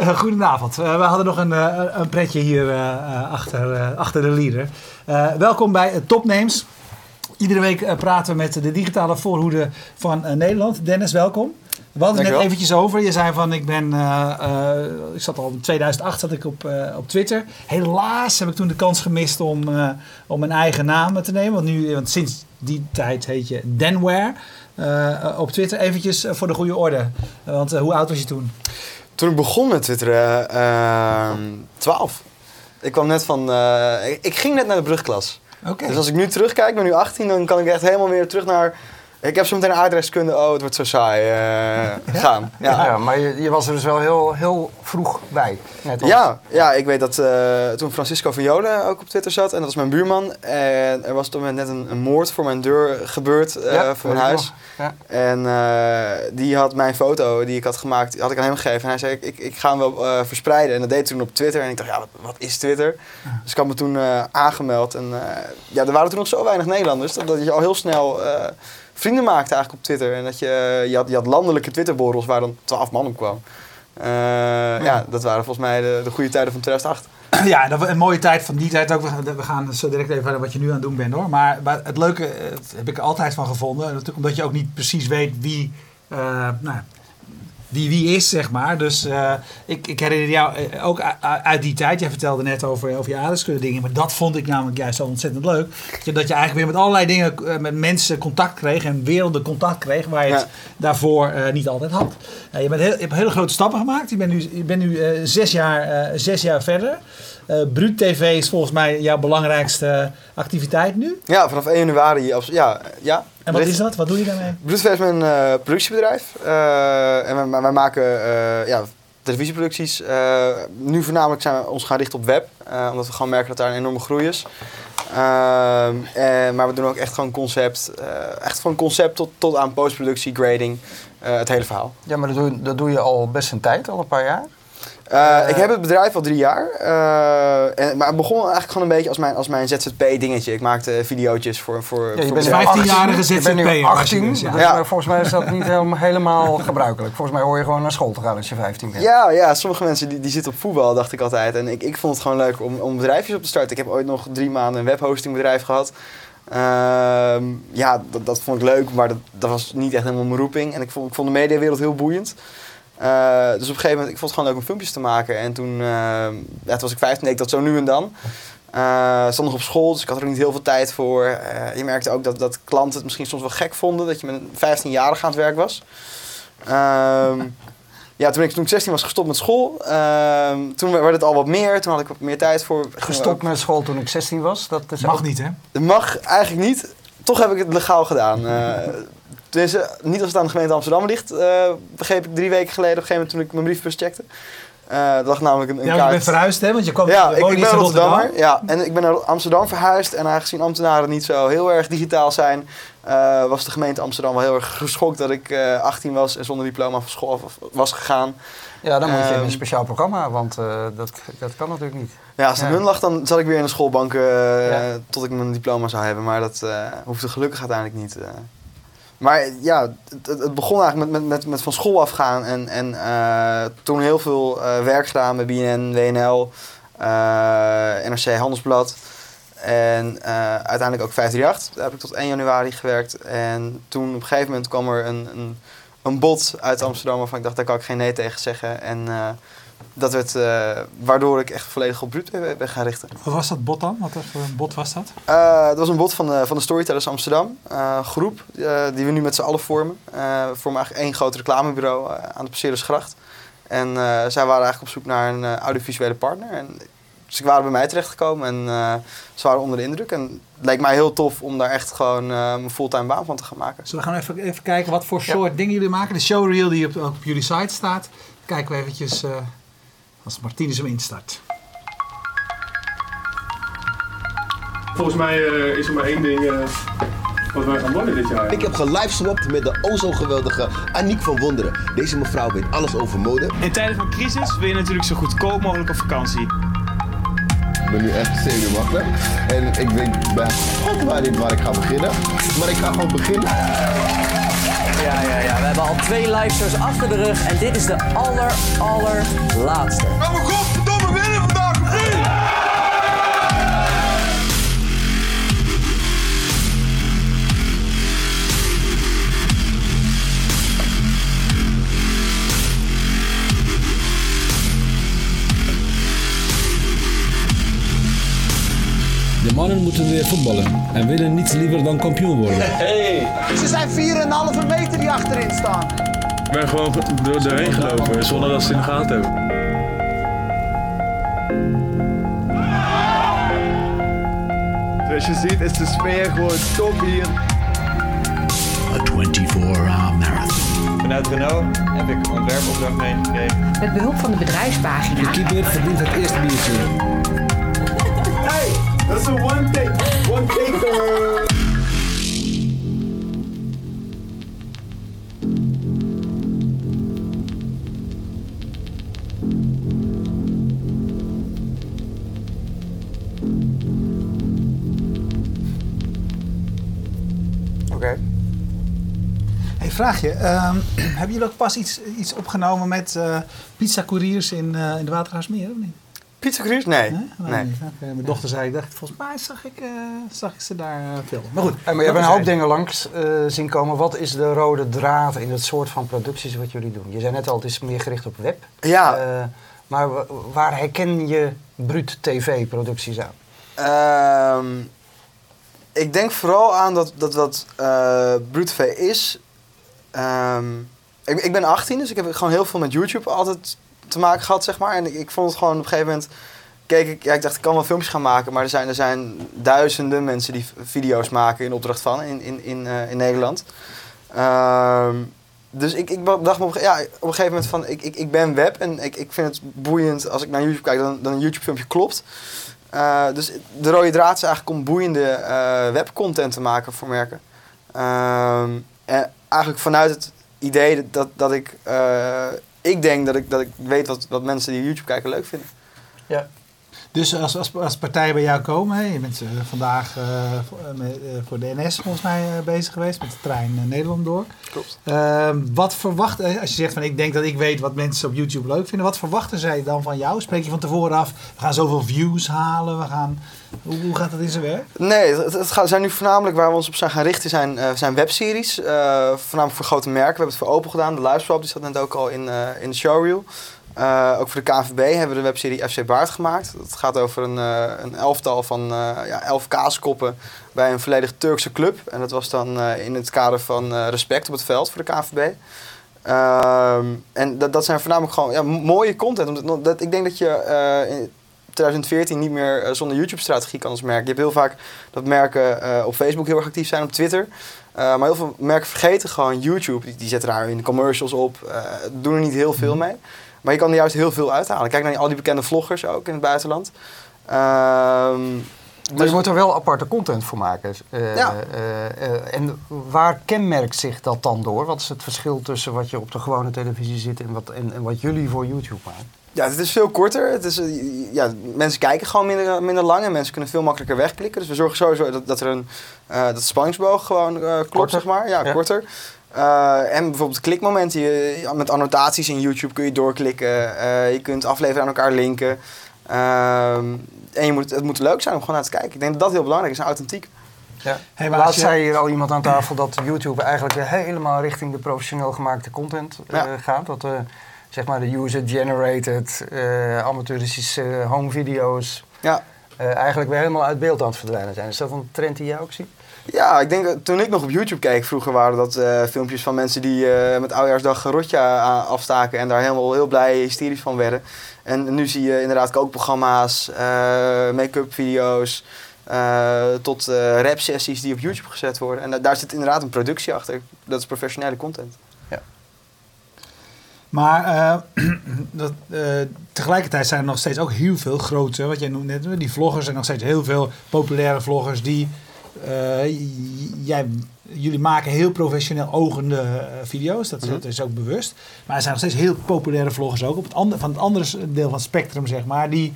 Uh, goedenavond. Uh, we hadden nog een, uh, een pretje hier achter, achter de leader. welkom bij Topnames. Iedere week praten we met de digitale voorhoede van Nederland. Dennis, welkom. We hadden het net eventjes over. Je zei van, ik ben, ik zat al in 2008 zat ik op, op Twitter. Helaas heb ik toen de kans gemist om, om mijn eigen naam te nemen. Want, nu, want sinds die tijd heet je Denware. op Twitter eventjes voor de goede orde. want hoe oud was je toen? Toen ik begon met twitteren, uh, 12. Ik kwam net van, uh, ik, ik, ging net naar de brugklas. Okay. Dus als ik nu terugkijk, ik ben nu 18, dan kan ik echt helemaal weer terug naar ik heb zo meteen aardrijkskunde, oh het wordt zo saai, uh, gaan. Ja. ja. maar je, je, was er dus wel heel, heel vroeg bij. ja, ja, ik weet dat uh, toen Francisco van Jolen ook op Twitter zat en dat was mijn buurman. En er was op dat moment net een, een moord voor mijn deur gebeurd, uh, voor mijn huis. Ja. En die had mijn foto die ik had gemaakt, had ik aan hem gegeven. En hij zei, ik, ik, ga hem wel verspreiden. En dat deed toen op Twitter. En ik dacht, ja, wat, wat is Twitter? Dus ik had me toen aangemeld. En ja, er waren toen nog zo weinig Nederlanders, dat, dat je al heel snel vrienden maakte eigenlijk op Twitter. En dat je, je, had, je had landelijke Twitterborrels waar dan twaalf man op kwam. Uh, ja. dat waren volgens mij de, de goede tijden van 2008. Ja, dat een mooie tijd van die tijd ook. We gaan zo direct even verder wat je nu aan het doen bent hoor. Maar, het leuke eh, heb ik er altijd van gevonden. Natuurlijk omdat je ook niet precies weet wie, uh, nou, wie wie is, zeg maar. Dus uh, ik, ik herinner jou eh, ook uit die tijd. Jij vertelde net over, over je aardrijkskunde dingen. Maar dat vond ik namelijk juist zo ontzettend leuk. Dat je, dat je eigenlijk weer met allerlei dingen, uh, met mensen contact kreeg. En werelden contact kreeg waar je het daarvoor niet altijd had. je, bent heel, je hebt hele grote stappen gemaakt. Je bent nu, je bent nu zes, jaar, zes jaar verder. Bruut TV is volgens mij jouw belangrijkste activiteit nu. Ja, vanaf 1 januari. Ja, ja. En wat is dat? Wat doe je daarmee? TV is mijn uh, productiebedrijf. Uh, en wij, wij maken ja, televisieproducties. nu voornamelijk zijn we ons gaan richten op web. omdat we gewoon merken dat daar een enorme groei is. Ehm, en, maar we doen ook echt gewoon concept. echt van concept tot, tot aan postproductie, grading. het hele verhaal. Ja, maar dat doe, dat doe je al best een tijd, al een paar jaar. Uh, ik heb het bedrijf al drie jaar. Uh, en, maar het begon eigenlijk gewoon een beetje als mijn, als mijn ZZP-dingetje. Ik maakte video's voor, voor, ja, je bent 15-jarige ZZP. Je bent 18. Dus, ja. Volgens mij is dat niet helemaal gebruikelijk. Volgens mij hoor je gewoon naar school te gaan als je 15 bent. Ja, ja sommige mensen die, die zitten op voetbal, dacht ik altijd. En ik, ik vond het gewoon leuk om, om bedrijfjes op te starten. Ik heb ooit nog drie maanden een webhostingbedrijf gehad. Uh, ja, dat, dat vond ik leuk, maar dat, dat was niet echt helemaal mijn roeping. En ik vond, ik vond de mediawereld heel boeiend. Uh, dus op een gegeven moment, ik vond het gewoon leuk om filmpjes te maken. En toen, uh, ja, toen was ik 15, deed ik dat zo nu en dan. Uh, stond nog op school, dus ik had er niet heel veel tijd voor. je merkte ook dat, dat klanten het misschien soms wel gek vonden dat je met een 15-jarige aan het werk was. Ehm, ja, toen ik, toen ik 16 was gestopt met school, ehm, toen werd het al wat meer. Toen had ik wat meer tijd voor. Gestopt met school toen ik 16 was? Dat is mag niet, hè? Dat mag eigenlijk niet. Toch heb ik het legaal gedaan. Tenminste, niet als het aan de gemeente Amsterdam ligt, uh, begreep ik drie weken geleden op een gegeven moment toen ik mijn briefbus checkte. Uh, dat lag namelijk een, een ja, kaart. je bent verhuisd hè, want je kwam Ja, ik, ik ben Rotterdammer. Ja, en ik ben naar Amsterdam verhuisd. En aangezien ambtenaren niet zo heel erg digitaal zijn, uh, was de gemeente Amsterdam wel heel erg geschokt dat ik 18 was en zonder diploma van school was gegaan. Ja, dan moet je in een ehm, speciaal programma, want dat, dat kan natuurlijk niet. Ja, als het ja. hun lag, dan zat ik weer in de schoolbank ja. tot ik mijn diploma zou hebben. Maar dat hoefde gelukkig uiteindelijk niet. Maar ja, het, het, begon eigenlijk met, met, met, van school afgaan en, en uh, toen heel veel uh, werk gedaan bij BNN, WNL, eh, NRC Handelsblad. En uiteindelijk ook 538. Daar heb ik tot 1 januari gewerkt. En toen op een gegeven moment kwam er een, een, een bod uit Amsterdam waarvan ik dacht, daar kan ik geen nee tegen zeggen. En dat werd, uh, waardoor ik echt volledig op Bruut ben gaan richten. Wat was dat bot dan? Wat voor een bot was dat? Uh, dat was een bot van de, van de Storytellers Amsterdam. Uh, groep die we nu met z'n allen vormen. we vormen eigenlijk één groot reclamebureau aan de Passeerdersgracht. En zij waren eigenlijk op zoek naar een audiovisuele partner. En, ik waren bij mij terechtgekomen en ze waren onder de indruk. En het leek mij heel tof om daar echt gewoon mijn fulltime baan van te gaan maken. Zullen we gaan even, even kijken wat voor soort dingen jullie maken? De showreel die op, op jullie site staat. Kijken we eventjes als Martinez hem instart. Volgens mij uh, is er maar één ding uh, wat wij gaan worden dit jaar. Ik heb geliveswapt met de o zo geweldige Aniek van Wonderen. Deze mevrouw weet alles over mode. In tijden van crisis wil je natuurlijk zo goedkoop mogelijk op vakantie. Ik ben nu echt zenuwachtig en ik weet bij God waar, waar ik ga beginnen. Maar ik ga gewoon beginnen. Ja, ja, ja. We hebben al twee live achter de rug en dit is de aller, allerlaatste. Mannen moeten weer voetballen en willen niets liever dan kampioen worden. Ze zijn 4,5 meter die achterin staan. Ik ben gewoon door, doorheen gelopen zonder dat ze in de gaten hebben. Zoals je ziet is de sfeer gewoon top hier. A 24-hour marathon. Vanuit Renault heb ik ontwerpopdracht meegekregen. Met behulp van de bedrijfspagina. De keeper verdient het eerste biertje. Is een one take. One taker. Oké. Hey, vraag je. ehm, hebben jullie ook pas iets, iets opgenomen met eh pizza couriers in, eh, in de Watergaasmeer of niet? Pizza Cruise? Nee. Nee? nee. Mijn dochter zei, ik dacht, volgens mij zag ik, eh, zag ik ze daar eh, filmen. Maar goed. Maar je hebt een hoop dingen langs eh, zien komen. Wat is de rode draad in het soort van producties wat jullie doen? Je zei net al, het is meer gericht op web. Ja. Eh, maar wa- waar herken je bruut tv-producties aan? Ehm, ik denk vooral aan dat dat wat uh, Brute V is. Ehm, ik, ik ben 18, dus ik heb gewoon heel veel met YouTube altijd te maken gehad, zeg maar. En ik, ik vond het gewoon op een gegeven moment. Keek ik, ja, ik dacht, ik kan wel filmpjes gaan maken, maar er zijn, er zijn duizenden mensen die video's maken in opdracht van in, in, in, eh, in Nederland. Ehm, dus ik, ik dacht me op, ja, op een gegeven moment van, ik, ik, ik ben web en ik, ik vind het boeiend als ik naar YouTube kijk, dan, dan een YouTube filmpje klopt. Uh, dus de rode draad is eigenlijk om boeiende uh, webcontent te maken voor merken. Um, en eigenlijk vanuit het idee dat, dat ik, ik denk dat ik, dat ik weet wat, wat mensen die YouTube kijken leuk vinden. Ja. Dus als, als, als partijen bij jou komen, hè, je bent uh, vandaag uh, voor, met, uh, voor de NS volgens mij bezig geweest met de trein Nederland door. Klopt. Ehm, wat verwacht, als je zegt van ik denk dat ik weet wat mensen op YouTube leuk vinden, wat verwachten zij dan van jou? Spreek je van tevoren af, we gaan zoveel views halen, we gaan, hoe, gaat dat in zijn werk? Nee, het, gaat, zijn nu voornamelijk waar we ons op zijn gaan richten zijn, zijn webseries, voornamelijk voor grote merken. We hebben het voor Opel gedaan, de Liveswap, die zat net ook al in, in de showreel. Uh, ook voor de KNVB hebben we de webserie FC Baard gemaakt. Dat gaat over een, uh, een elftal van uh, ja, elf kaaskoppen bij een volledig Turkse club. En dat was dan in het kader van respect op het veld voor de KNVB. en dat, dat zijn voornamelijk gewoon ja, mooie content. Dat, ik denk dat je 2014 niet meer zonder YouTube-strategie kan als merk. Je hebt heel vaak dat merken op Facebook heel erg actief zijn, op Twitter. Uh, maar heel veel merken vergeten gewoon YouTube. Die, die zetten daar hun commercials op. Doen er niet heel veel mee. Maar je kan er juist heel veel uithalen. Kijk naar al die bekende vloggers ook in het buitenland. Uh, maar dus je moet er wel aparte content voor maken. Uh, ja. Uh, en waar kenmerkt zich dat dan door? Wat is het verschil tussen wat je op de gewone televisie zit en wat, en, en wat jullie voor YouTube maken? Ja, het is veel korter. Het is, uh, ja, mensen kijken gewoon minder, minder lang en mensen kunnen veel makkelijker wegklikken. Dus we zorgen sowieso dat, dat er een uh, dat de spanningsboog gewoon uh, klopt, korter. zeg maar. Ja, ja. korter. Uh, en bijvoorbeeld klikmomenten. Je, met annotaties in YouTube kun je doorklikken. je kunt afleveren aan elkaar linken. en je moet, het moet leuk zijn om gewoon naar te kijken. Ik denk dat dat heel belangrijk is en authentiek. Ja. Hey, Laatst je... zei hier al iemand aan tafel dat YouTube eigenlijk helemaal richting de professioneel gemaakte content ja. gaat. Dat zeg maar de user-generated, uh, amateuristische home video's ja. uh, eigenlijk weer helemaal uit beeld aan het verdwijnen zijn. Is dat een trend die jij ook ziet? Ja, ik denk dat toen ik nog op YouTube keek, vroeger waren dat uh, filmpjes van mensen die met oudjaarsdag rotje afstaken en daar helemaal heel blij hysterisch van werden. En nu zie je inderdaad kookprogramma's, make-up video's, tot rap sessies die op YouTube gezet worden. En daar zit inderdaad een productie achter. Dat is professionele content. Maar uh, dat, uh, tegelijkertijd zijn er nog steeds ook heel veel grote, wat jij noemt net, die vloggers zijn nog steeds heel veel populaire vloggers die, uh, jij, jullie maken heel professioneel ogende video's, dat, mm-hmm. dat, is ook bewust. Maar er zijn nog steeds heel populaire vloggers ook op het andere, van het andere deel van het spectrum, zeg maar, die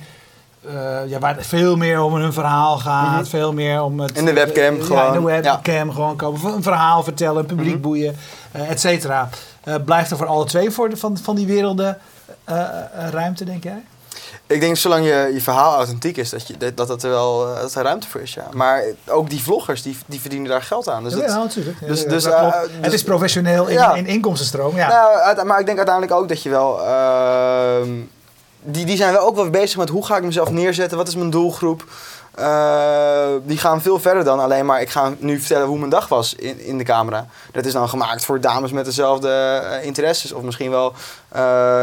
eh, ja, waar het veel meer om hun verhaal gaat. Mhm. Veel meer om het... In de webcam ja, gewoon. in de webcam gewoon komen. Een verhaal vertellen, een publiek Mhm. boeien, eh, et cetera. Eh, blijft er voor alle twee voor de, van, van die werelden eh, eh, ruimte, denk jij? Ik denk zolang je, je verhaal authentiek is, dat, je, dat, dat, er wel dat er ruimte voor is. Ja. Maar ook die vloggers, die, die verdienen daar geld aan. Dus dat, ja, natuurlijk. Dus, Ja, dus, dat klopt. het dus- is professioneel in, Ja. in inkomstenstroom. Ja. Nou, maar ik denk uiteindelijk ook dat je wel. ehm, die, die zijn wel ook wel bezig met hoe ga ik mezelf neerzetten, wat is mijn doelgroep. Eh, die gaan veel verder dan alleen maar ik ga nu vertellen hoe mijn dag was in, in de camera. Dat is dan gemaakt voor dames met dezelfde eh, interesses. Of misschien wel, eh,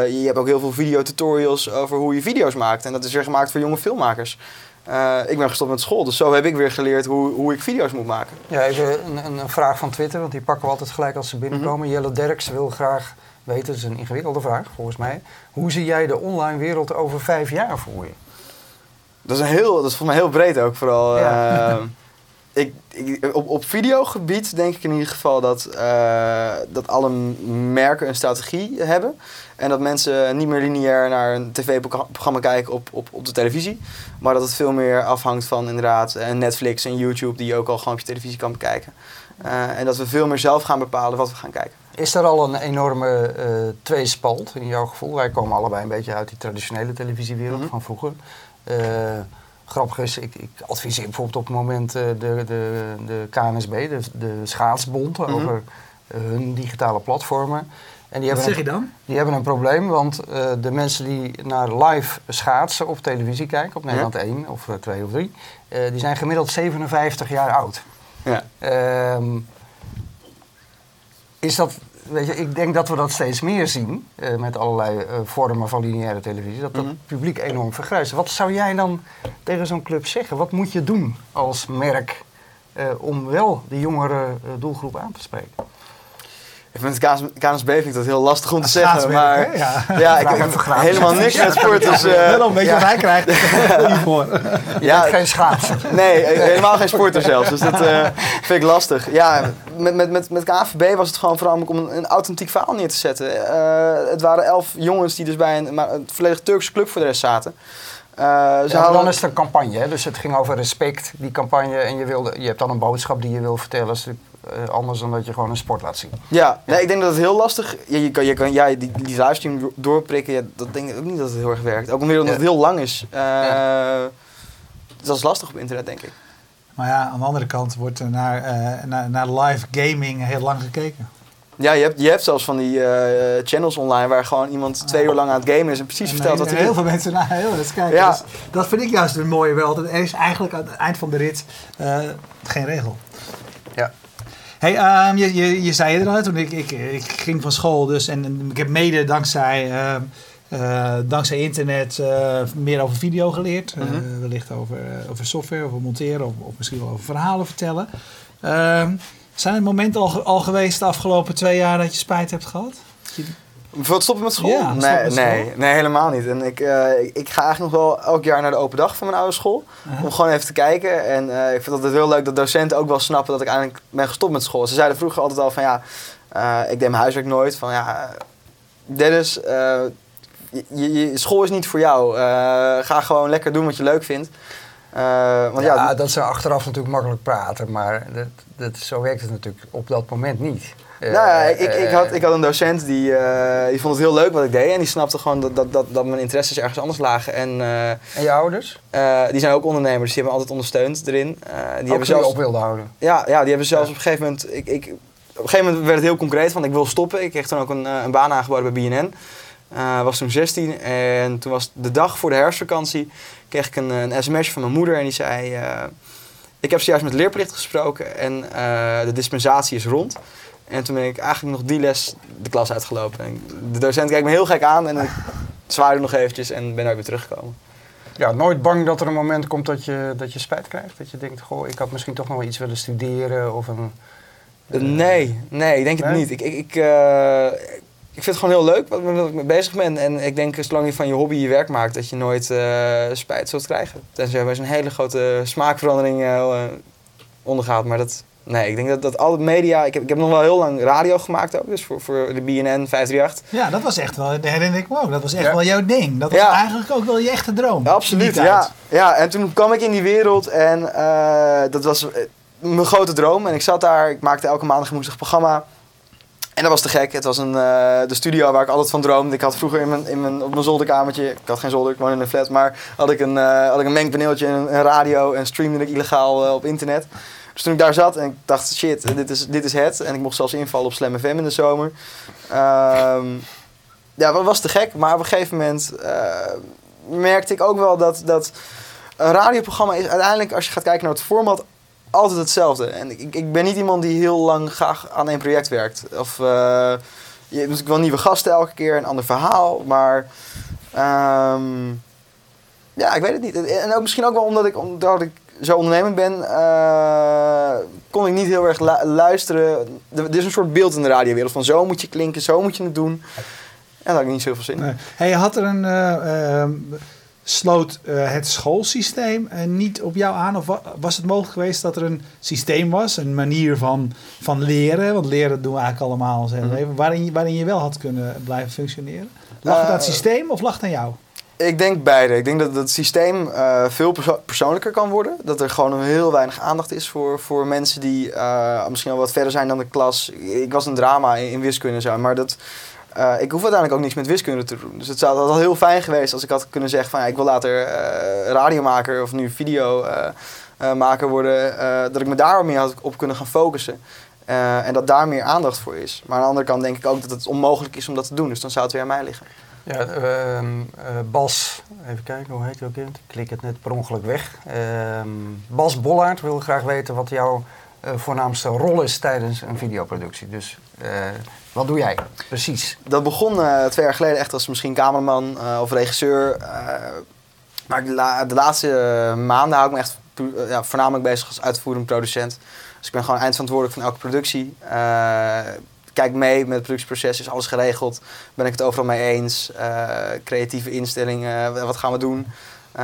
je hebt ook heel veel videotutorials over hoe je video's maakt. En dat is weer gemaakt voor jonge filmmakers. Eh, ik ben gestopt met school, dus zo heb ik weer geleerd hoe, hoe ik video's moet maken. Ja, even een, een, vraag van Twitter, want die pakken we altijd gelijk als ze binnenkomen. Jelle Derks wil graag weten, het is een ingewikkelde vraag volgens mij. Hoe zie jij de online wereld over vijf jaar voor je? Dat is, een heel, dat is voor mij heel breed ook vooral. Ja. Eh, ik, ik, op, op videogebied denk ik in ieder geval dat, eh, dat alle merken een strategie hebben. En dat mensen niet meer lineair naar een tv-programma kijken op, op, op de televisie. Maar dat het veel meer afhangt van inderdaad eh, Netflix en YouTube die je ook al gewoon op je televisie kan bekijken. Eh, en dat we veel meer zelf gaan bepalen wat we gaan kijken. Is er al een enorme eh tweespalt in jouw gevoel? Wij komen allebei een beetje uit die traditionele televisiewereld Mhm. van vroeger. Grappig is, ik, ik adviseer bijvoorbeeld op het moment eh, de, de, de KNSB, de, de schaatsbond, Mhm. over eh, hun digitale platformen. En die Wat hebben zeg je een- dan? Die hebben een probleem, want eh, de mensen die naar live schaatsen op televisie kijken, op Nederland 1 of eh, 2 of 3, eh, die zijn gemiddeld 57 jaar oud. Ja. Ehm, is dat, weet je, ik denk dat we dat steeds meer zien eh, met allerlei eh, vormen van lineaire televisie, dat dat Mhm. publiek enorm vergrijst. Wat zou jij dan tegen zo'n club zeggen? Wat moet je doen als merk eh, om wel die jongere doelgroep aan te spreken? Ik vind het KNS KNSB vind ik dat heel lastig om te zeggen. Maar? Ja. ja, ik helemaal niks met sport. Dus, eh, Wel een beetje ja. wat hij krijgt Ja. geen schaatser. Nee, helemaal geen sporter zelfs. Dus dat vind ik lastig. Ja, met, met, met, met KNVB was het gewoon vooral om een, een authentiek verhaal neer te zetten. Eh, het waren elf jongens die dus bij een, maar een volledig Turkse club voor de rest zaten. Ze Ja, hadden- dan is het een campagne, hè? dus het ging over respect, die campagne. En je, wilde, je hebt dan een boodschap die je wil vertellen. Dat is eh, anders dan dat je gewoon een sport laat zien. Ja, nee, ik denk dat het heel lastig ja, je kan, je kan ja, die, die livestream do- doorprikken. Ja, dat denk ik ook niet dat het heel erg werkt. Ook omdat het heel lang is. Dus dat is lastig op internet, denk ik. Maar ja, aan de andere kant wordt er naar, eh, naar, naar live gaming heel lang gekeken. Ja, je hebt, je hebt zelfs van die eh, channels online waar gewoon iemand twee uur lang aan het gamen is en precies En vertelt wat er hij heel doet. veel mensen naar heel dat kijken. Ja. Dus dat vind ik juist het mooie wel. Dat er is eigenlijk aan het eind van de rit eh, geen regel. Ja. Hey, ehm, je, je, je zei het al, toen ik, ik, ik ging van school dus en, en ik heb mede dankzij, ehm, eh, dankzij internet eh, meer over video geleerd. Eh, Mhm. wellicht over, over software, over monteren of, of misschien wel over verhalen vertellen. Ehm, zijn er momenten al, al geweest de afgelopen twee jaar dat je spijt hebt gehad? Het stoppen met school? Ja, nee, met nee, school. nee, helemaal niet. En ik, ik, ik ga eigenlijk nog wel elk jaar naar de open dag van mijn oude school. Om gewoon even te kijken. En ik vind het heel leuk dat docenten ook wel snappen dat ik eigenlijk ben gestopt met school. Ze zeiden vroeger altijd al van ja, ik deed mijn huiswerk nooit. Van ja, Dennis, je, school is niet voor jou. Eh, ga gewoon lekker doen wat je leuk vindt. Eh, want ja, ja, dat is achteraf natuurlijk makkelijk praten, maar dat, dat, zo werkt het natuurlijk op dat moment niet. Nou ja, Eh, ik, ik, ik, had, ik had een docent die, die vond het heel leuk wat ik deed. En die snapte gewoon dat, dat, dat, dat mijn interesses ergens anders lagen. En, En je ouders? die zijn ook ondernemers, die hebben me altijd ondersteund erin. Die Ook hebben zelfs, op wilde houden. ja, ja, die hebben zelfs op een gegeven moment... Ik, ik, op een gegeven moment werd het heel concreet van ik wil stoppen. Ik kreeg toen ook een, een baan aangeboden bij BNN. Eh was toen 16 en toen was de dag voor de herfstvakantie kreeg ik een, een sms'je van mijn moeder en die zei... eh, ik heb zojuist met leerplicht gesproken en eh, de dispensatie is rond. En toen ben ik eigenlijk nog die les de klas uitgelopen. En de docent kijkt me heel gek aan en ik zwaaide nog eventjes en ben daar weer teruggekomen. Ja, nooit bang dat er een moment komt dat je, dat je spijt krijgt? Dat je denkt, goh, ik had misschien toch nog wel iets willen studeren of een... Nee, nee, ik denk het niet. Ik, ik, ik, ik vind het gewoon heel leuk wat wat ik mee bezig ben. En ik denk, zolang je van je hobby je werk maakt, dat je nooit eh, spijt zult krijgen. Tenzij bij zo'n hele grote smaakverandering eh, ondergaat. Maar dat Nee, ik denk dat, dat alle media... Ik heb, ik heb nog wel heel lang radio gemaakt ook. Dus voor, voor de BNN 538. Ja, dat was echt wel, daar herinner ik me ook. Dat was echt wel jouw ding. Dat was Ja. eigenlijk ook wel je echte droom. Ja, absoluut, ja. ja. En toen kwam ik in die wereld en dat was mijn grote droom. En ik zat daar, ik maakte elke maandag en woensdag programma. En dat was te gek. Het was een, eh, de studio waar ik altijd van droomde. Ik had vroeger in mijn, in mijn, op mijn zolderkamertje, ik had geen zolder, ik woonde in een flat, maar had ik een, eh, had ik een mengpaneeltje en een, radio en streamde ik illegaal eh, op internet. Dus toen ik daar zat en ik dacht, shit, dit is, dit is het. En ik mocht zelfs invallen op Slam FM in de zomer. Ehm, ja, dat was te gek. Maar op een gegeven moment merkte ik ook wel dat, dat een radioprogramma is uiteindelijk, als je gaat kijken naar het format, altijd hetzelfde. En ik, ik ben niet iemand die heel lang graag aan één project werkt. Of eh, je hebt natuurlijk wel nieuwe gasten elke keer, een ander verhaal. Maar ehm, ja, ik weet het niet. En ook misschien ook wel omdat ik, omdat ik zo ondernemend ben, eh, kon ik niet heel erg lu- luisteren. Er is een soort beeld in de radiowereld van zo moet je klinken, zo moet je het doen. En daar had ik niet zoveel zin in. Nee. Hey, had er een. eh, sloot eh, het schoolsysteem eh, niet op jou aan? Of wa- was het mogelijk geweest dat er een systeem was, een manier van, van leren? Want leren doen we eigenlijk allemaal ons hele Mhm. leven. Waarin, je- waarin je wel had kunnen blijven functioneren? Lag het aan het Eh, systeem of lag het aan jou? Ik denk beide. Ik denk dat het systeem veel perso- persoonlijker kan worden. Dat er gewoon heel weinig aandacht is voor, voor mensen die misschien al wat verder zijn dan de klas. Ik was een drama in, in wiskunde en zo, maar dat, eh, ik hoef uiteindelijk ook niks met wiskunde te doen. Dus het zou al heel fijn geweest als ik had kunnen zeggen van ja, ik wil later eh, radiomaker of nu videomaker worden. eh, dat ik me daar meer had op kunnen gaan focussen. En dat daar meer aandacht voor is. Maar aan de andere kant denk ik ook dat het onmogelijk is om dat te doen. Dus dan zou het weer aan mij liggen. Ja, ehm, eh, Bas, even kijken, hoe heet hij ook in? Ik klik het net per ongeluk weg. Ehm, Bas Bollaert wil graag weten wat jouw voornaamste rol is tijdens een videoproductie. Dus eh, wat doe jij precies? Dat begon eh, twee jaar geleden echt als misschien cameraman eh, of regisseur. eh, maar de, la- de laatste eh, maanden hou ik me echt eh, ja, voornamelijk bezig als uitvoerend producent. Dus ik ben gewoon eindverantwoordelijk van elke productie. Eh, kijk mee met het productieproces, is alles geregeld? Ben ik het overal mee eens? Eh, creatieve instellingen, wat gaan we doen? Eh,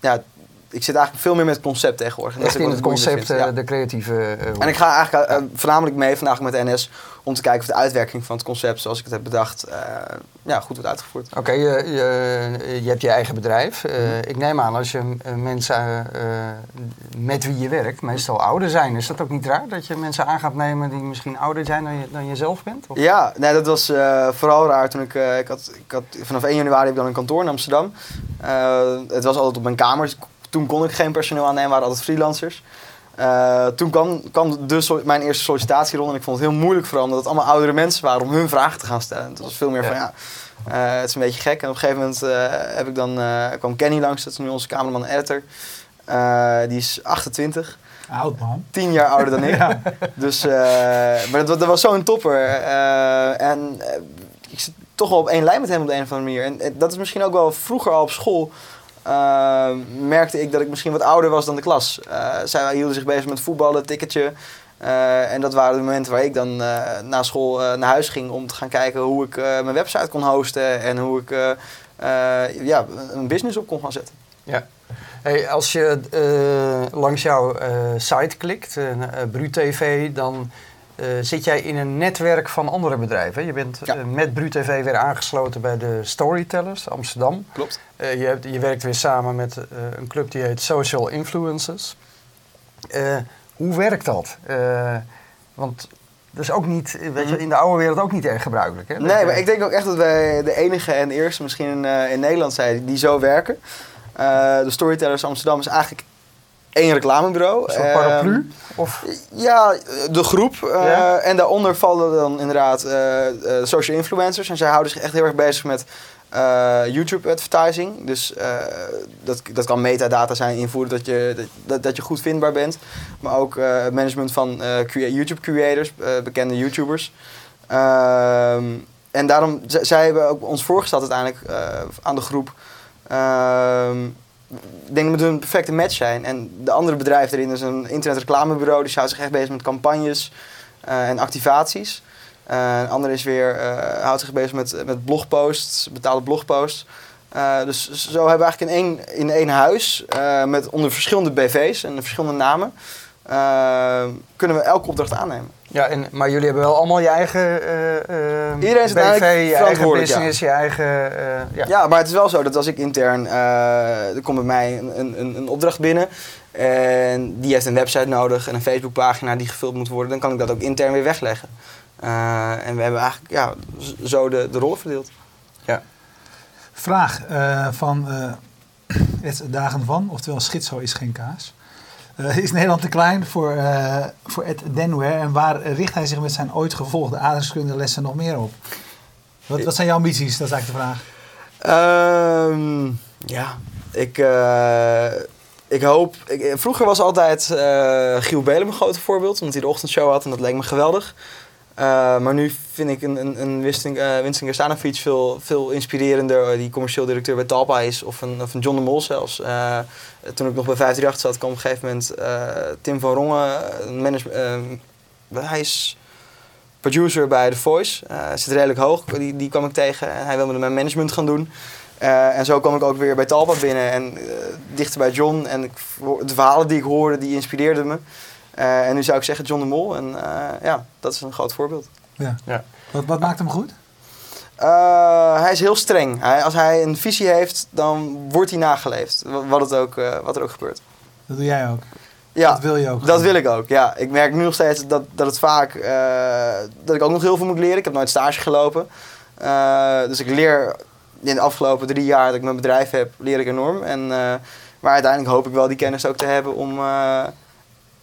ja, ik zit eigenlijk veel meer met het concept tegenwoordig. En Echt in het concept, vind, eh, ja. de creatieve... eh, En ik ga eigenlijk eh, voornamelijk mee vandaag met NS om te kijken of de uitwerking van het concept zoals ik het heb bedacht ja, goed wordt uitgevoerd. Oké, je, je, je hebt je eigen bedrijf. Mhm. Ik neem aan als je mensen met wie je werkt meestal ouder zijn. Is dat ook niet raar dat je mensen aan gaat nemen die misschien ouder zijn dan, je, dan jezelf bent? Of? Ja, nee, dat was vooral raar toen ik, ik, had, ik had vanaf 1 januari heb ik dan een kantoor in Amsterdam. Het was altijd op mijn kamer. Toen kon ik geen personeel aannemen, waren altijd freelancers. Eh, toen kwam, kwam mijn eerste sollicitatieronde en ik vond het heel moeilijk vooral omdat het allemaal oudere mensen waren om hun vragen te gaan stellen. Het was veel meer van ja, eh, het is een beetje gek. En op een gegeven moment eh, heb ik dan, eh, kwam Kenny langs, dat is nu onze cameraman en editor. Eh, die is 28. Oud man. Tien jaar ouder dan ik. Ja. Dus, eh, maar dat, dat was zo'n topper. Eh, en ik zit toch wel op één lijn met hem op de een of andere manier. En, dat is misschien ook wel vroeger al op school. Eh, merkte ik dat ik misschien wat ouder was dan de klas. Eh, zij hielden zich bezig met voetballen, ticketje. Eh, en dat waren de momenten waar ik dan eh, na school naar huis ging om te gaan kijken hoe ik mijn website kon hosten en hoe ik ja, een business op kon gaan zetten. Ja. Hey, als je langs jouw site klikt, BruTV, dan eh, zit jij in een netwerk van andere bedrijven. Je bent eh, met BruTV weer aangesloten bij de Storytellers Amsterdam. Klopt. Eh, je, hebt, je werkt weer samen met een club die heet Social Influencers. Hoe werkt dat? Want dat is ook niet, weet je, in de oude wereld ook niet erg gebruikelijk. Hè? Nee, maar ik denk ook echt dat wij de enige en eerste misschien in, in Nederland zijn die zo werken. De Storytellers Amsterdam is eigenlijk één reclamebureau. Een soort Ehm, paraplu? Of? Ja, de groep. eh, Ja. En daaronder vallen dan inderdaad eh, eh, social influencers. En zij houden zich echt heel erg bezig met eh, YouTube advertising. Dus dat, dat kan metadata zijn, invoeren dat je, dat, dat je goed vindbaar bent. Maar ook management van crea- YouTube creators, eh, bekende YouTubers. Ehm, en daarom, zij hebben ook ons voorgesteld uiteindelijk aan de groep. Ik denk dat het een perfecte match zijn. En de andere bedrijf erin is een internetreclamebureau. Die houdt zich echt bezig met campagnes eh, en activaties. Eh, een andere is weer, eh, houdt zich bezig met, met blogposts, betaalde blogposts. Dus zo hebben we eigenlijk in één, in één huis, met onder verschillende BV's en verschillende namen, kunnen we elke opdracht aannemen. Ja, en, maar jullie hebben wel allemaal je eigen eh eh, Iedereen is BV, uiteindelijk je eigen verantwoordelijk, ja. business, je eigen... eh, ja. Ja, maar het is wel zo dat als ik intern, eh er komt bij mij een, een, een- opdracht binnen en die heeft een website nodig en een Facebookpagina die gevuld moet worden, dan kan ik dat ook intern weer wegleggen. Eh, en we hebben eigenlijk ja, zo de, de rollen verdeeld. Vraag eh, van eh het Dagen van, oftewel Schizo is geen kaas. Eh, is Nederland te klein voor, eh voor Ed Denware en waar richt hij zich met zijn ooit gevolgde aardrijkskundelessen nog meer op? Wat, wat zijn jouw ambities? Dat is eigenlijk de vraag. Ehm, ja, ik, eh, ik hoop. Ik, vroeger was altijd Giel Belen mijn grote voorbeeld, omdat hij de ochtendshow had en dat leek me geweldig. Eh, maar nu vind ik een, een, een Winston, eh Winston veel, veel inspirerender, eh, die commercieel directeur bij Talpa is, of een, of een John de Mol zelfs. Toen ik nog bij 538 zat, kwam op een gegeven moment Tim van Rongen, een manage- eh, hij is producer bij The Voice. Zit redelijk hoog, die, die kwam ik tegen en hij wil met mijn management gaan doen. En zo kwam ik ook weer bij Talpa binnen en dichter bij John. En de verhalen die ik hoorde, die inspireerden me. Eh, en nu zou ik zeggen John de Mol. En eh, ja, dat is een groot voorbeeld. Ja. Ja. Wat, wat maakt hem goed? Eh, hij is heel streng. Hij, als hij een visie heeft, dan wordt hij nageleefd. Wat, het ook, eh, wat er ook gebeurt. Dat doe jij ook. Ja, Dat wil je ook. Dat wil ik ook, ja. Ik merk nu nog steeds dat, dat het vaak... eh, dat ik ook nog heel veel moet leren. Ik heb nooit stage gelopen. Eh, dus ik leer in de afgelopen drie jaar dat ik mijn bedrijf heb, leer ik enorm. En, eh, maar uiteindelijk hoop ik wel die kennis ook te hebben om eh,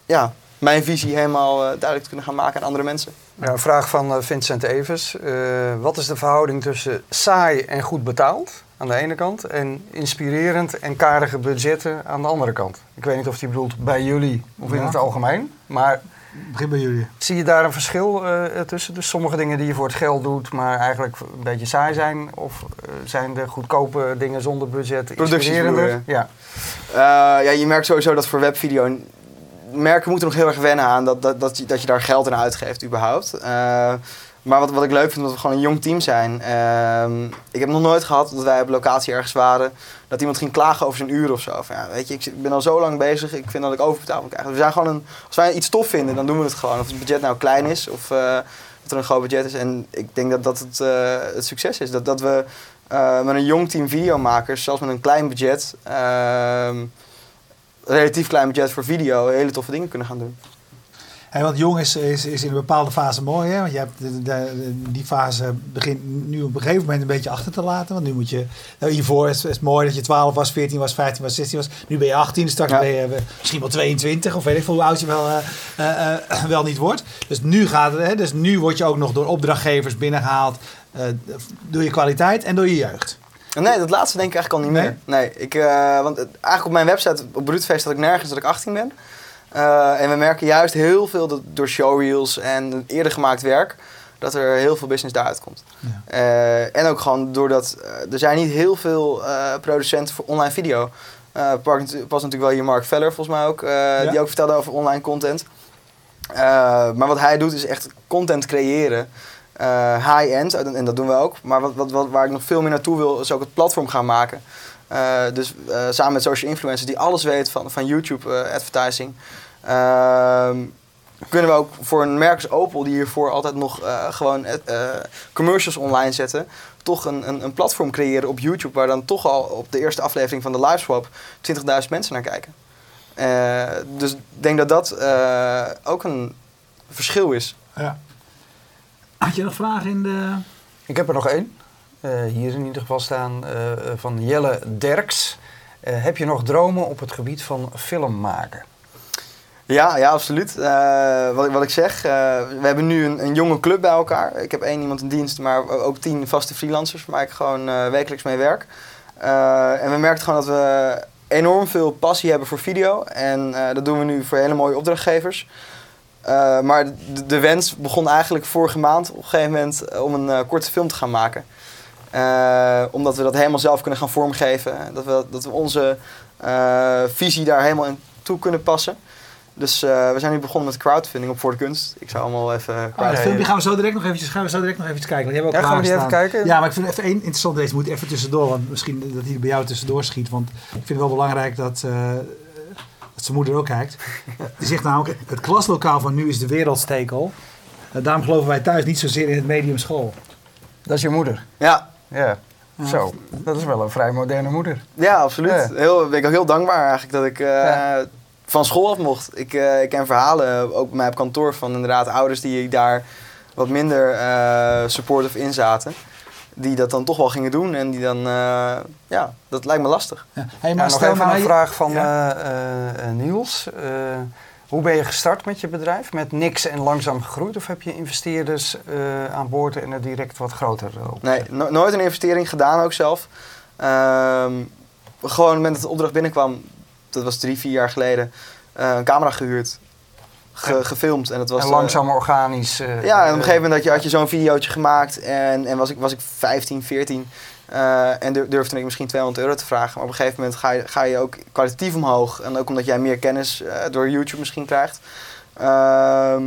ja, mijn visie helemaal eh, duidelijk te kunnen gaan maken aan andere mensen. Ja, een vraag van eh, Vincent Evers. Eh, wat is de verhouding tussen saai en goed betaald aan de ene kant en inspirerend en karige budgetten aan de andere kant? Ik weet niet of die bedoelt bij jullie of in Ja. het algemeen, maar Begin bij jullie. zie je daar een verschil eh, tussen? Dus sommige dingen die je voor het geld doet, maar eigenlijk een beetje saai zijn? Of zijn de goedkope dingen zonder budget inspirerender? bedoel Ja. Eh, ja, je merkt sowieso dat voor webvideo... Merken moeten nog heel erg wennen aan dat, dat, dat, je, dat je daar geld aan uitgeeft überhaupt. Eh, maar wat, wat ik leuk vind, dat we gewoon een jong team zijn. Ehm, ik heb nog nooit gehad dat wij op locatie ergens waren... dat iemand ging klagen over zijn uur of zo. Ja, weet je, ik, ben al zo lang bezig, ik vind dat ik overbetaald moet krijgen. We zijn gewoon een, als wij iets tof vinden, dan doen we het gewoon. Of het budget nou klein is of eh, dat er een groot budget is. En ik denk dat dat het, eh, het succes is. Dat, dat we met een jong team videomakers, zelfs met een klein budget... relatief klein budget voor video hele toffe dingen kunnen gaan doen. Hey, want jong is, is, is in een bepaalde fase mooi. Hè? Want je hebt de, de- de- die fase begint nu op een gegeven moment een beetje achter te laten. Want nu moet je. Nou, hiervoor is het mooi dat je 12 was, 14 was, 15 was, 16 was. Nu ben je 18, straks Ja. ben je eh, misschien wel 22 of weet ik veel hoe oud je wel, eh, eh, wel niet wordt. Dus nu gaat het. Hè? Dus nu word je ook nog door opdrachtgevers binnengehaald. eh, door je kwaliteit en door je jeugd. Nee, dat laatste denk ik eigenlijk al niet meer. Nee, ik, eh, want eigenlijk op mijn website, op Broedfeest, had ik nergens dat ik 18 ben. Eh, en we merken juist heel veel dat door showreels en eerder gemaakt werk, dat er heel veel business daaruit komt. Ja. Eh, en ook gewoon doordat er zijn niet heel veel producenten voor online video. Pas natuurlijk wel hier Mark Veller volgens mij ook, die ook vertelde over online content. Maar wat hij doet is echt content creëren. Eh, high-end, en dat doen we ook. Maar wat, wat, wat, waar ik nog veel meer naartoe wil, is ook het platform gaan maken. Eh, dus eh, samen met social influencers die alles weten van, van YouTube advertising. ehm, kunnen we ook voor een merk als Opel, die hiervoor altijd nog gewoon commercials online zetten, toch een, een, een platform creëren op YouTube waar dan toch al op de eerste aflevering van de Liveswap 20.000 mensen naar kijken. Dus ik denk dat dat ook een verschil is. Ja. Had je nog vragen in de. Ik heb er nog één. Eh, hier in ieder geval staan eh, van Jelle Derks. Eh, heb je nog dromen op het gebied van film maken? Ja, ja, absoluut. Eh, wat, ik- wat ik zeg, eh, we hebben nu een, een jonge club bij elkaar. Ik heb één iemand in dienst, maar ook tien vaste freelancers waar ik gewoon eh, wekelijks mee werk. Eh, en we merken gewoon dat we enorm veel passie hebben voor video. En eh, dat doen we nu voor hele mooie opdrachtgevers. Eh, maar de, de wens begon eigenlijk vorige maand op een gegeven moment eh, om een eh, korte film te gaan maken. Eh, omdat we dat helemaal zelf kunnen gaan vormgeven. Dat we, dat we onze eh, visie daar helemaal in toe kunnen passen. Dus eh, we zijn nu begonnen met crowdfunding op Voor de Kunst. Ik zou allemaal even Oh, crowdfunding... filmpje gaan we zo direct nog eventjes, gaan we zo direct nog eventjes kijken. Want Ja, ook gaan we die even kijken? Ja, maar ik vind even één interessant. Deze moet even tussendoor. Want misschien dat hij bij jou tussendoor schiet. Want ik vind het wel belangrijk dat, eh, dat zijn moeder ook kijkt. Die zegt namelijk, het klaslokaal van nu is de wereldstekel. Daarom geloven wij thuis niet zozeer in het medium school. Dat is je moeder? Ja. Ja. Zo, dat is wel een vrij moderne moeder. Ja, absoluut. Ja. Heel, ben ik ook heel dankbaar eigenlijk dat ik eh, van school af mocht. Ik, eh, ik ken verhalen, ook bij mij op kantoor, van inderdaad ouders die daar wat minder eh supportive in zaten. Die dat dan toch wel gingen doen en die dan, eh, ja, dat lijkt me lastig. Ja. Hey, Ja, maar nog even nou, een vraag van Ja. eh, eh, Niels. Eh, hoe ben je gestart met je bedrijf? Met niks en langzaam gegroeid? Of heb je investeerders eh, aan boord en er direct wat groter op? Nee, no- nooit een investering gedaan ook zelf. Ehm, gewoon op het moment dat de opdracht binnenkwam, dat was drie, vier jaar geleden, eh, een camera gehuurd, ge- gefilmd. En, dat was, en eh, langzaam organisch. eh, Ja, en op een eh, gegeven moment had je, had je zo'n videootje gemaakt en, en was, ik, was ik 15, 14 eh, en dur- durfde ik misschien 200 euro te vragen. Maar op een gegeven moment ga je, ga je ook kwalitatief omhoog. En ook omdat jij meer kennis eh, door YouTube misschien krijgt. Ehm,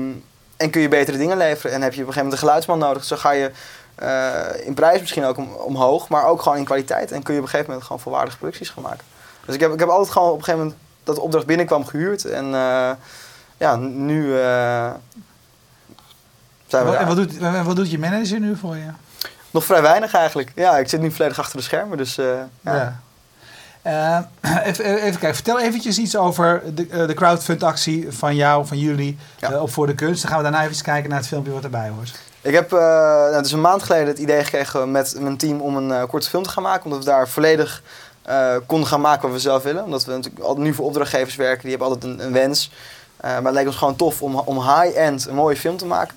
en kun je betere dingen leveren. En heb je op een gegeven moment een geluidsman nodig. Zo ga je eh, in prijs misschien ook om, omhoog, maar ook gewoon in kwaliteit. En kun je op een gegeven moment gewoon volwaardige producties gaan maken. Dus ik heb, ik heb altijd gewoon op een gegeven moment dat de opdracht binnenkwam gehuurd. En eh, ja, nu eh, zijn we Wat- en wat doet, en wat doet je manager nu voor je? Nog vrij weinig eigenlijk. Ja, ik zit nu volledig achter de schermen, dus eh, ja. Ja. Eh, even, even kijken, vertel eventjes iets over de, de crowdfund-actie van jou, van jullie, op Voor de Kunst. Dan gaan we daarna even kijken naar het filmpje wat erbij hoort. Ik heb nou, het is een maand geleden het idee gekregen met mijn team om een korte film te gaan maken. Omdat we daar volledig konden gaan maken wat we zelf willen. Omdat we natuurlijk nu voor opdrachtgevers werken, die hebben altijd een, een wens. Eh, maar het leek ons gewoon tof om, om high-end een mooie film te maken.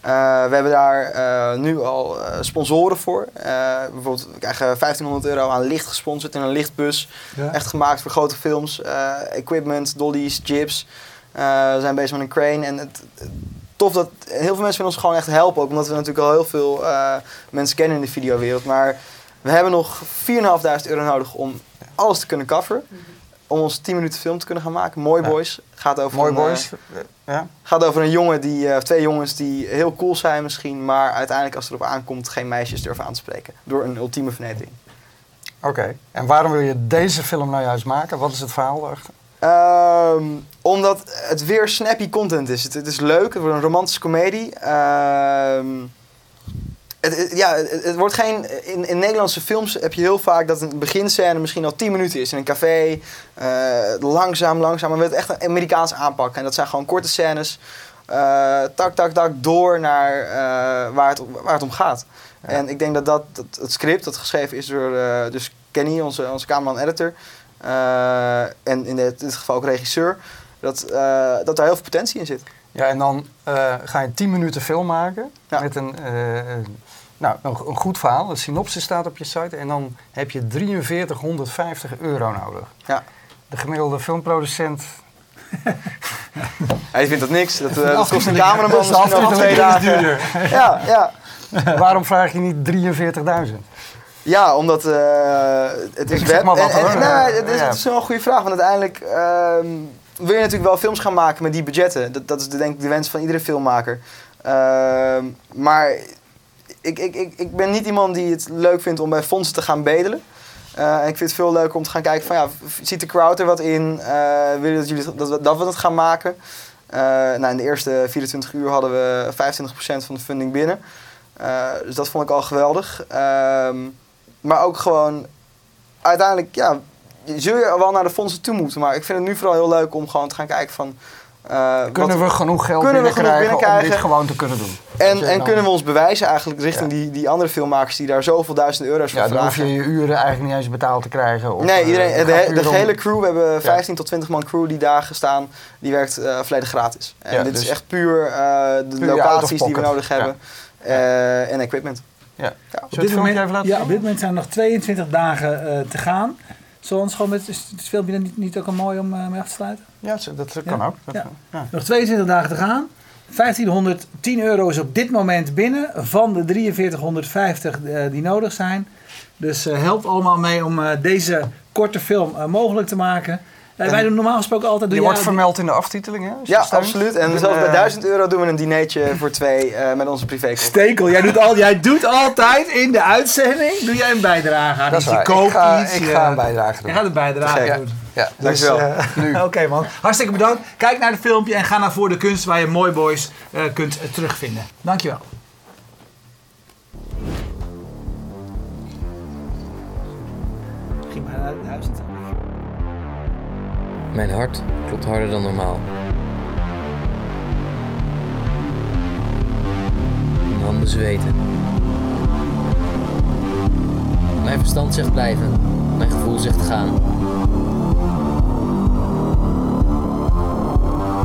Eh, we hebben daar eh, nu al eh, sponsoren voor. Eh, bijvoorbeeld, we krijgen 1500 euro aan licht gesponsord in een lichtbus. Ja. Echt gemaakt voor grote films. Eh, equipment, dollies, chips. Eh, we zijn bezig met een crane. En het, het- tof dat heel veel mensen willen ons gewoon echt helpen. Ook omdat we natuurlijk al heel veel eh, mensen kennen in de videowereld. Maar we hebben nog 4.500 euro nodig om alles te kunnen coveren. Om ons 10 minuten film te kunnen gaan maken. Mooi. Boys. Gaat over Mooi een, eh, boys. ja. Gaat over een jongen die, eh, of twee jongens die heel cool zijn misschien, maar uiteindelijk als het erop aankomt geen meisjes durven aan te spreken. Door een ultieme vernedering. Oké. En waarom wil je deze film nou juist maken? Wat is het verhaal? Ehm, omdat het weer snappy content is. Het, het is leuk, het wordt een romantische komedie. Ehm, het, ja, het, wordt geen. In, in Nederlandse films heb je heel vaak dat een beginscène misschien al 10 minuten is in een café. eh, langzaam, langzaam. Maar we het echt een Amerikaans aanpakken. En dat zijn gewoon korte scènes. eh, tak, tak, tak, door naar eh, waar, het, om- waar het om gaat. En ik denk dat, dat, dat het script, dat geschreven is door dus Kenny, onze, onze cameraman-editor. en in dit, dit geval ook regisseur. Dat, dat daar heel veel potentie in zit. Ja, en dan ga je 10 minuten film maken met een, nou, een, een goed verhaal. Een synopsis staat op je site en dan heb je 4350 euro nodig. Ja. De gemiddelde filmproducent... Hij vindt dat niks. Dat, dat Afdeling- kost een cameraman is de misschien over twee dagen. is Ja, ja. Waarom vraag je niet 43.000? Ja, omdat eh, het is web. en, en- het is, Ja. het is wel een goede vraag. Want uiteindelijk ehm, wil je natuurlijk wel films gaan maken met die budgetten. Dat, dat is de, denk ik de wens van iedere filmmaker. Ehm, maar ik, ik, ik, ik ben niet iemand die het leuk vindt om bij fondsen te gaan bedelen. Eh, ik vind het veel leuker om te gaan kijken van ja, ziet de crowd er wat in? Eh willen dat, jullie, dat, we, dat we het gaan maken? Eh, nou, in de eerste 24 uur hadden we 25% van de funding binnen. Dus dat vond ik al geweldig. Ehm, maar ook gewoon, uiteindelijk, ja, zul je wel naar de fondsen toe moeten. Maar ik vind het nu vooral heel leuk om gewoon te gaan kijken van... Kunnen wat- we genoeg geld genoeg binnenkrijgen om dit binnenkrijgen? gewoon te kunnen doen? En, en kunnen we ons bewijzen eigenlijk richting die, die andere filmmakers die daar zoveel duizenden euro's voor Ja, dan hoef vragen. je je uren eigenlijk niet eens betaald te krijgen. Of, nee, eh, iedereen, de, hele crew, we hebben 15 tot 20 man crew die dagen staan, die werkt eh, volledig gratis. En Ja, dit dus is echt puur eh, de puur locaties die we nodig hebben eh, en equipment. Ja. Ja. Zullen we Op dit, moment, even laten ja, op dit moment zijn er nog 22 dagen eh, te gaan. Zullen we ons gewoon met is het filmpje niet, niet ook al mooi om eh, mee af te sluiten? Ja, dat kan Ja? ook. Dat- Ja. ja. Nog 22 dagen te gaan. 1510 euro is op dit moment binnen van de 4350 eh, die nodig zijn. Dus eh, help allemaal mee om eh, deze korte film mogelijk te maken. Eh, wij doen normaal gesproken altijd... Doe Je jij- wordt vermeld in de aftiteling, hè? je Ja, steunt. absoluut. En En, zelfs bij eh, 1000 euro doen we een dinertje voor twee eh, met onze privékop. Stekel, jij doet, al, jij doet altijd in de uitzending doe jij een bijdrage aan Dat is iets. Je waar. koopt Ik ga- iets. ik eh, ga een bijdrage doen. Je gaat een bijdrage doen. Ja, Dus, Dankjewel. eh. Oké man, hartstikke bedankt. Kijk naar het filmpje en ga naar Voor de Kunst waar je Mooi Boys eh, kunt eh, terugvinden. Dankjewel. Ging maar naar huis. Mijn hart klopt harder dan normaal. Mijn handen zweten. Mijn verstand zegt blijven. Mijn gevoel zegt gaan.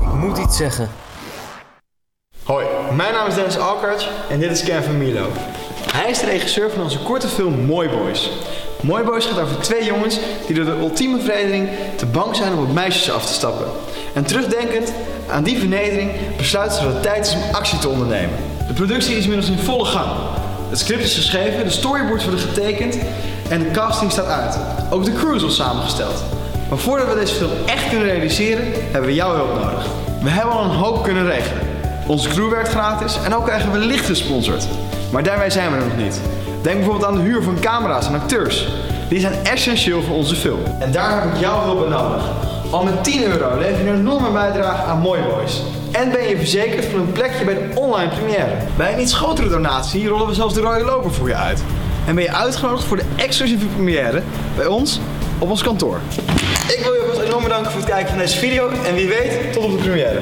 Ik moet iets zeggen. Hoi, mijn naam is Dennis Alkart en dit is Ken van Milo. Hij is de regisseur van onze korte film Mooi Boys. Mooi Boys gaat over twee jongens die door de ultieme vernedering te bang zijn om op meisjes af te stappen. En terugdenkend aan die vernedering besluiten ze dat het tijd is om actie te ondernemen. De productie is inmiddels in volle gang. Het script is geschreven, de storyboards worden getekend en de casting staat uit. Ook de crew is al samengesteld. Maar voordat we deze film echt kunnen realiseren, hebben we jouw hulp nodig. We hebben al een hoop kunnen regelen. Onze crew werkt gratis en ook krijgen we licht gesponsord. Maar daarmee zijn we er nog niet. Denk bijvoorbeeld aan de huur van camera's en acteurs. Die zijn essentieel voor onze film. En daar heb ik jouw hulp bij nodig. Al met 10 euro lever je een enorme bijdrage aan Mooi Boys. En ben je verzekerd van een plekje bij de online première. Bij een iets grotere donatie rollen we zelfs de rode loper voor je uit. En ben je uitgenodigd voor de exclusieve première bij ons op ons kantoor. Ik wil je alvast enorm bedanken voor het kijken van deze video en wie weet tot op de première.